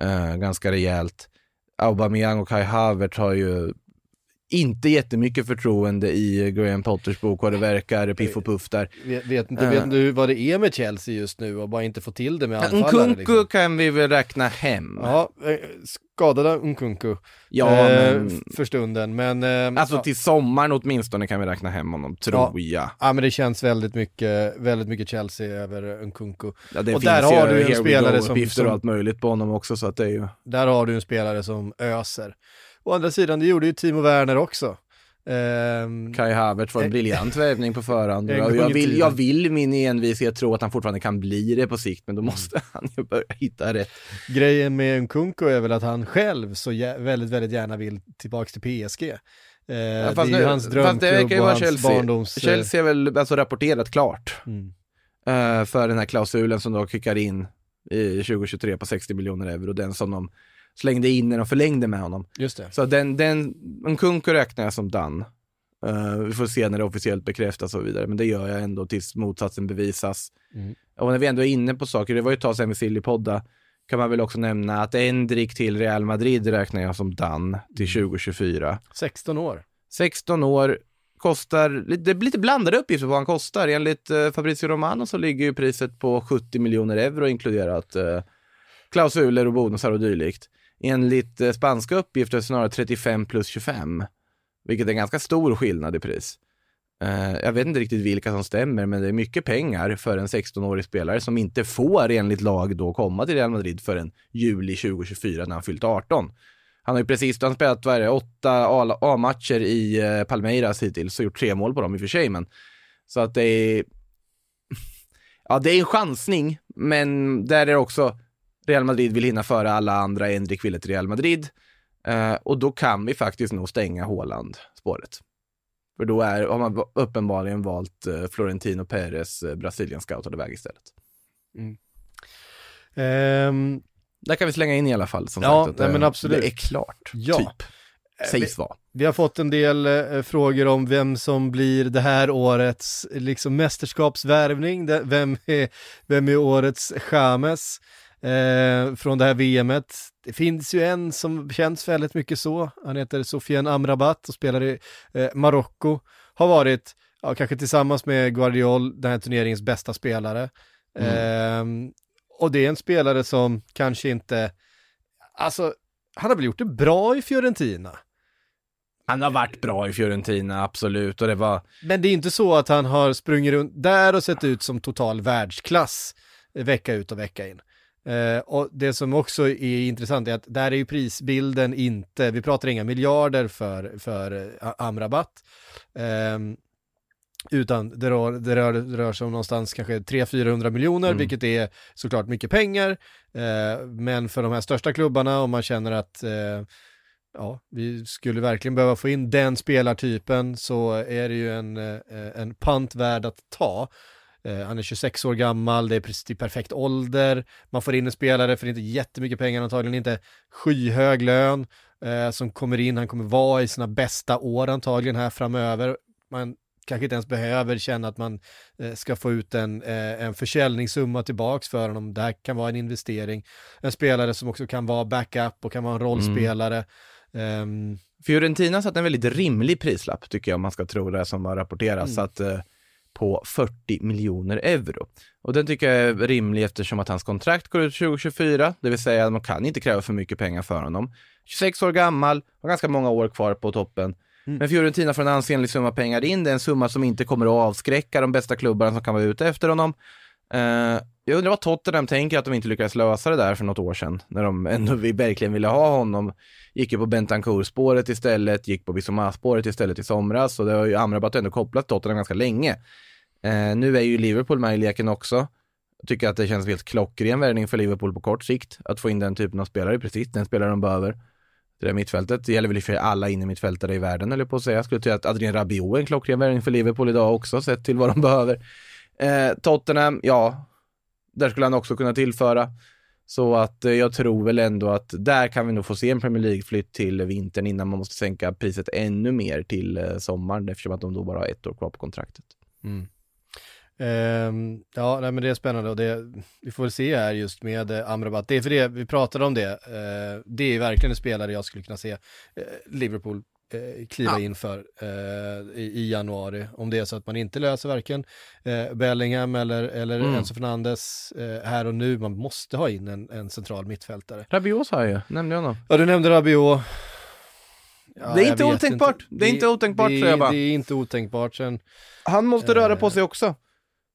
eh, ganska rejält. Aubameyang och Kai Havertz har ju inte jättemycket förtroende i Graham Potters bok vad det verkar, piff och puff där. Vet, vet, inte, Eh. vet inte hur- vad det är med Chelsea just nu och bara inte få till det med anfallare. Nkunku liksom. kan vi väl räkna hem. Ja, eh, skadade Nkunku. Ja, eh, men- För stunden, men... Eh, Alltså ja. till sommaren åtminstone kan vi räkna hem honom, tror jag. Ja men det känns väldigt mycket, väldigt mycket Chelsea över Nkunku. Ja, det och finns där har du en spelare som, uppgifter och allt möjligt på honom också så att det är ju där har du en spelare som öser. Å andra sidan, det gjorde ju Timo Werner också. Ehm, Kai Havertz var en Eh, briljant värvning på förhand. Jag, vill, jag vill min envishet tro att han fortfarande kan bli det på sikt, men då Mm. måste han ju börja hitta rätt. grejen med Nkunku är väl att han själv så väldigt, väldigt gärna vill tillbaks till PSG. Eh, det är fast ju nu- hans drömklubb och hans Chelsea. barndoms... Chelsea är väl alltså rapporterat klart Mm. eh, för den här klausulen som då kickar in i 2023 på 60 miljoner euro, den som de slängde in när de förlängde med honom. Just det. Så den, den, Nkunku räknar jag som done. Eh, vi får se när det officiellt bekräftas och så vidare, men det gör jag ändå tills motsatsen bevisas. Mm. Och när vi ändå är inne på saker, det var ju ett tag sedan med Sillypodda, kan man väl också nämna att Endrik till Real Madrid räknar jag som done till 2024. 16 år. 16 år, kostar, det blir lite blandade uppgifter på vad han kostar. Enligt eh, Fabrizio Romano så ligger ju priset på 70 miljoner euro inkluderat eh, klausuler och bonusar och dylikt. Enligt eh, spanska uppgifter snarare 35 plus 25, vilket är en ganska stor skillnad i pris. Eh, jag vet inte riktigt vilka som stämmer, men det är mycket pengar för en 16-årig spelare som inte får enligt lag då komma till Real Madrid förrän juli 2024 när han fyllt 18. Han har ju precis han spelat vad är det, åtta A-matcher i eh, Palmeiras hittills och gjort tre mål på dem i och för sig. Men, så att det är... Ja, det är en chansning, men där är det också Real Madrid vill hinna före alla andra. Endrik ville till Real Madrid. Eh, och då kan vi faktiskt nog stänga Haaland-spåret. För då är, har man uppenbarligen valt eh, Florentino Perez, eh, Brasilien scoutade väg istället. Ehm, Där kan vi slänga in i alla fall. Som Ja, sagt, att nej, men absolut. Det är klart, Ja. typ. Sägs vara. Vi har fått en del eh, frågor om vem som blir det här årets liksom mästerskapsvärvning, vem är, vem är årets Chames? Eh, från det här VMet. Det finns ju en som känns väldigt mycket så. Han heter Sofiane Amrabat och spelar i eh, Marocko. Har varit, ja, kanske tillsammans med Guardiol, den här turneringens bästa spelare. Mm. Eh, och det är en spelare som kanske inte, alltså, han har väl gjort det bra i Fiorentina. Han har varit bra i Fiorentina, absolut. Och det var... Men det är inte så att han har sprungit runt där och sett ut som total världsklass vecka ut och vecka in. Eh, och det som också är intressant är att där är ju prisbilden inte, vi pratar inga miljarder för, för eh, Amrabat. Ehm, utan det rör, det, rör, det rör sig om någonstans kanske 300-400 miljoner, Mm. vilket är såklart mycket pengar. Eh, men för de här största klubbarna, om man känner att eh, ja, vi skulle verkligen behöva få in den spelartypen så är det ju en, eh, en pant värd att ta. Eh, han är 26 år gammal, det är precis i perfekt ålder, man får in en spelare för inte jättemycket pengar antagligen, inte skyhög lön eh, som kommer in, han kommer vara i sina bästa år antagligen här framöver. Man kanske inte ens behöver känna att man eh, ska få ut en, eh, en försäljningssumma tillbaks för honom. Det här kan vara en investering. En spelare som också kan vara backup och kan vara en rollspelare. Ehm, Fiorentina satt en väldigt rimlig prislapp, tycker jag, om man ska tro det som har rapporterats, Mm. att, eh, på 40 miljoner euro. Och den tycker jag är rimlig eftersom att hans kontrakt går ut 2024, det vill säga att man kan inte kräva för mycket pengar för honom. 26 år gammal, har ganska många år kvar på toppen. Mm. Men Fiorentina får en ansenlig summa pengar in, det är en summa som inte kommer att avskräcka de bästa klubbarna som kan vara ute efter honom. Eh, jag undrar vad Tottenham tänker att de inte lyckades lösa det där för något år sedan, när de ändå vi verkligen ville ha honom. Gick ju på Bentancourt-spåret istället, gick på Bissoma-spåret istället i somras, och det har ju Amrabat ändå kopplat Tottenham ganska länge. Eh, nu är ju Liverpool med i leken också. Jag tycker att det känns helt klockren värvning för Liverpool på kort sikt, att få in den typen av spelare, precis den spelare de behöver. Det där mittfältet, det gäller väl i och för sig alla i mittfältare i världen, eller på att säga. Jag skulle säga att Adrien Rabiot är en klockren värvning för Liverpool idag också, sett till vad de behöver. Eh, Tottenham, ja, där skulle han också kunna tillföra. Så att eh, jag tror väl ändå att där kan vi nog få se en Premier League-flytt till vintern innan man måste sänka priset ännu mer till eh, sommaren eftersom att de då bara har ett år kvar på kontraktet. Mm. Um, ja, nej, men det är spännande och det, vi får väl se här just med eh, Amrabat. Det är för det, vi pratade om det, Uh, det är verkligen en spelare jag skulle kunna se uh, Liverpool eh, kliva Ja. in för eh, i, i januari. Om det är så att man inte löser varken eh, Bellingham eller, eller Mm. Enzo Fernandes eh, här och nu, man måste ha in en, en central mittfältare. Rabiot sa jag ju, nämnde jag honom. Ja, du nämnde Rabiot. Ja, Det är inte otänkbart. Det är inte otänkbart, det, säger jag bara. Det är inte otänkbart. Sen Han måste röra Eh. på sig också.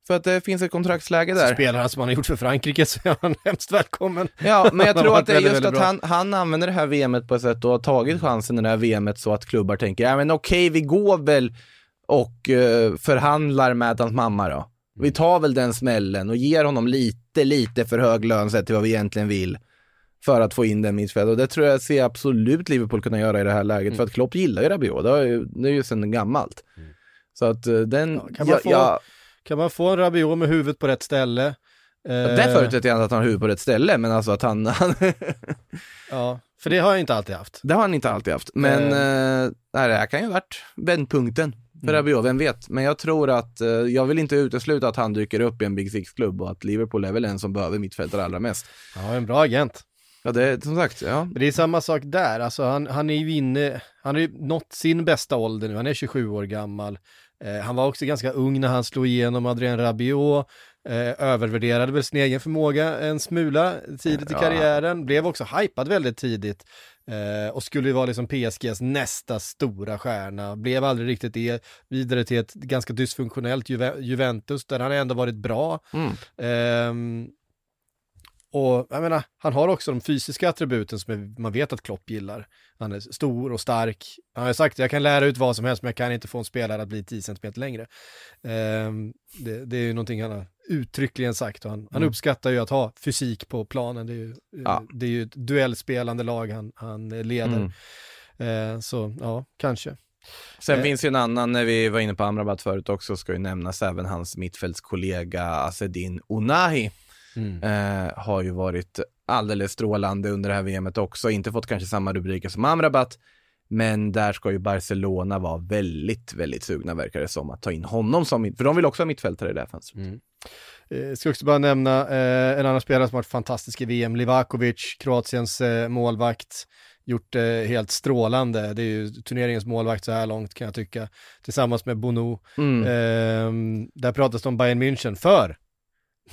För att det finns ett kontraktsläge så där. spelar han som han har gjort för Frankrike så är han hemskt välkommen. Ja, men jag tror att det är just att han, han använder det här VMet på ett sätt och har tagit chansen i det här VMet så att klubbar tänker, ja men okej, vi går väl och eh, förhandlar med hans mamma då. Vi tar väl den smällen och ger honom lite, lite för hög lön sett till vad vi egentligen vill. För att få in den mittfältet. Och det tror jag ser absolut Liverpool kunna göra i det här läget. Mm. För att Klopp gillar ju Rabiot, det är ju, det är ju sedan gammalt. Så att eh, den, Ja, kan man få- ja, Kan man få en Rabiot med huvudet på rätt ställe? Eh, där förutsätter jag inte att han har huvudet på rätt ställe, men alltså att han, han Ja, för det har jag inte alltid haft. Det har han inte alltid haft. Men eh, nej, det här kan ju ha varit vändpunkten för Mm. Rabiot, vem vet. Men jag tror att, eh, jag vill inte utesluta att han dyker upp i en Big Six-klubb och att Liverpool är väl en som behöver mittfältare allra mest. Ja, en bra agent. Ja, det är som sagt, ja. Det är samma sak där, alltså han, han är ju inne, han har ju nått sin bästa ålder nu, han är 27 år gammal. Eh, han var också ganska ung när han slog igenom Adrien Rabiot, eh, övervärderade väl sin egen förmåga en smula tidigt i Ja. karriären, blev också hypad väldigt tidigt eh, och skulle vara liksom PSGs nästa stora stjärna, blev aldrig riktigt det, vidare till ett ganska dysfunktionellt Juve- Juventus där han ändå varit bra. Mm. Ehm, och jag menar, han har också de fysiska attributen som är- man vet att Klopp gillar. Han är stor och stark. Han har sagt jag kan lära ut vad som helst men jag kan inte få en spelare att bli 10 cm längre. Ehm, det, det är ju någonting han har uttryckligen sagt och han, han Mm. uppskattar ju att ha fysik på planen. Det är ju, Ja. det är ju ett duellspelande lag han, han leder. Mm. Ehm, så ja, kanske. Sen Eh. finns ju en annan, när vi var inne på Amrabat förut också, ska ju nämnas även hans mittfältskollega Asedin Onahi. Mm. Eh, har ju varit alldeles strålande under det här VMet också, inte fått kanske samma rubriker som Amrabat, men där ska ju Barcelona vara väldigt, väldigt sugna verkar det som att ta in honom som för de vill också ha mittfältare i det här fönstret. Mm. Eh, ska också bara nämna eh, en annan spelare som varit fantastisk i VM, Livakovic, Kroatiens eh, målvakt. Gjort det eh, helt strålande, det är ju turneringens målvakt så här långt kan jag tycka. Tillsammans med Bono. Mm. Eh, där pratas det om Bayern München, för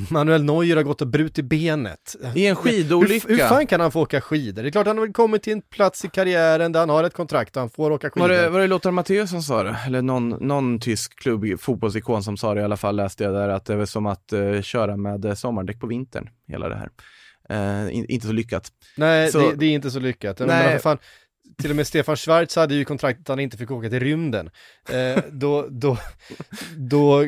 Manuel Neuer har gått och brutit benet. I en skidolycka. Hur, hur fan kan han få åka skidor? Det är klart han har väl kommit till en plats i karriären där han har ett kontrakt och han får åka skidor. Var det, var det Lothar Matthäus som sa det? Eller någon, någon tysk klubb, fotbollsikon som sa det i alla fall, läste jag där, att det är som att uh, köra med uh, sommardäck på vintern, hela det här. Uh, in, inte så lyckat. Nej, så, det, det, är inte så lyckat. Nej. Men, fan, till och med Stefan Schwarz hade ju kontraktet att han inte fick åka till rymden. Eh, då, då, då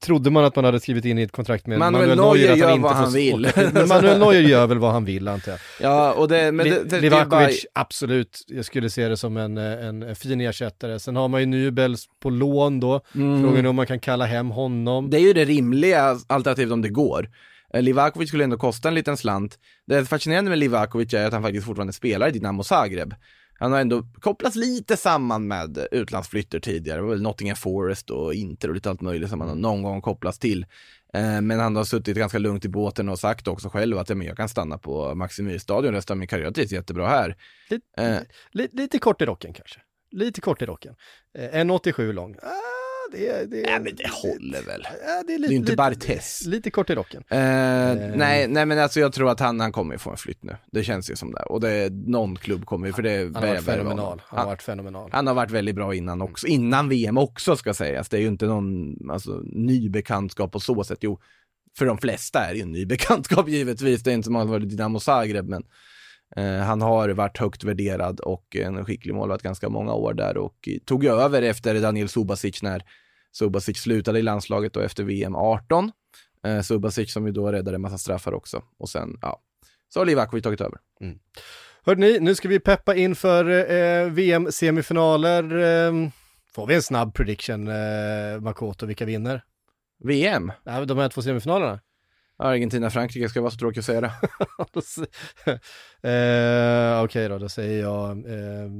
trodde man att man hade skrivit in i ett kontrakt med Manuel, Manuel Neuer, gör vad han vill. men Manuel Neuer gör väl vad han vill antar jag. Ja, och det, men det, det, Livakovic, bara... absolut, jag skulle se det som en, en fin ersättare. Sen har man ju Nybels på lån då, mm. frågan är om man kan kalla hem honom. Det är ju det rimliga alternativet om det går. Eh, Livakovic skulle ändå kosta en liten slant. Det fascinerande med Livakovic är att han faktiskt fortfarande spelar i Dinamo Zagreb. Han har ändå kopplats lite samman med utlandsflyttar tidigare. Det var väl Nottingham Forest och Inter och lite allt möjligt som han någon gång kopplats till. Eh, men han har suttit ganska lugnt i båten och sagt också själv att jag kan stanna på Maximilstadion resten av min karriär. Jag trivs jättebra här. Lite, eh. lite, lite kort i rocken kanske. Lite kort i rocken. Eh, 1,87 lång. Det, det, nej men det håller väl. Ja, det är, lite, det är inte Bartes. Lite kort i rocken. Uh, uh. Nej, nej men alltså jag tror att han, han kommer få en flytt nu. Det känns ju som det. Och det någon klubb kommer ju, för det Han har varit fenomenal. Han har varit fenomenal. Han har varit väldigt bra innan också. Innan VM också ska sägas. Det är ju inte någon alltså, ny bekantskap på så sätt. Jo, för de flesta är det ju en ny bekantskap givetvis. Det är inte som att han varit i Dinamo Zagreb, men han har varit högt värderad och en skicklig målvakt ganska många år där och tog över efter Daniel Subasic när Subasic slutade i landslaget då efter VM 18. Uh, Subasic som ju då räddade en massa straffar också och sen, ja, så har Livakovic tagit över. Mm. Hörde ni, nu ska vi peppa inför eh, VM-semifinaler. Eh, får vi en snabb prediction, eh, Makoto, vilka vinner? VM? Ja, de här två semifinalerna. Argentina-Frankrike ska vara så tråkigt att säga det. eh, Okej okay då, då säger jag... Eh,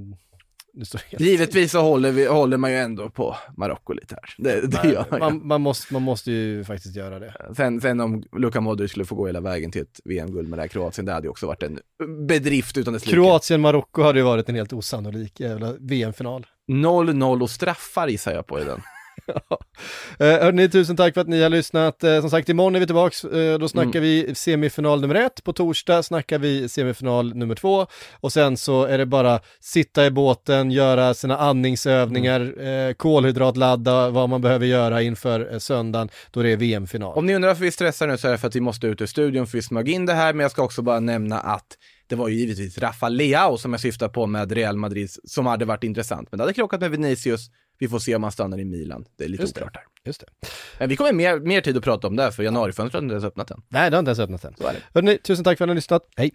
Givetvis så håller, vi, håller man ju ändå på Marocko lite här. Det, det man, gör man, man, man, måste, man måste ju faktiskt göra det. Sen, sen om Luka Modric skulle få gå hela vägen till ett VM-guld med det här Kroatien, det hade ju också varit en bedrift utan dess Kroatien-Marocko hade ju varit en helt osannolik jävla VM-final. 0-0 och straffar gissar jag på i den. Eh, hörni, tusen tack för att ni har lyssnat. Eh, som sagt, imorgon är vi tillbaks. Eh, då snackar mm. vi semifinal nummer ett. På torsdag snackar vi semifinal nummer två. Och sen så är det bara sitta i båten, göra sina andningsövningar, mm. kolhydratladda, vad man behöver göra inför söndagen då det är VM-final. Om ni undrar varför vi stressar nu så är det för att vi måste ut ur studion för vi smög in det här, men jag ska också bara nämna att det var ju givetvis Rafa Leao som jag syftar på med Real Madrid som hade varit intressant. Men det hade krockat med Vinicius. Vi får se om han stannar i Milan. Det är lite Just oklart här. Just det. Vi kommer mer, mer tid att prata om det, för januarifönstret har inte ens öppnat än. Nej, det har inte ens öppnat än. Så är det. Hörrni, tusen tack för att ni har lyssnat. Hej!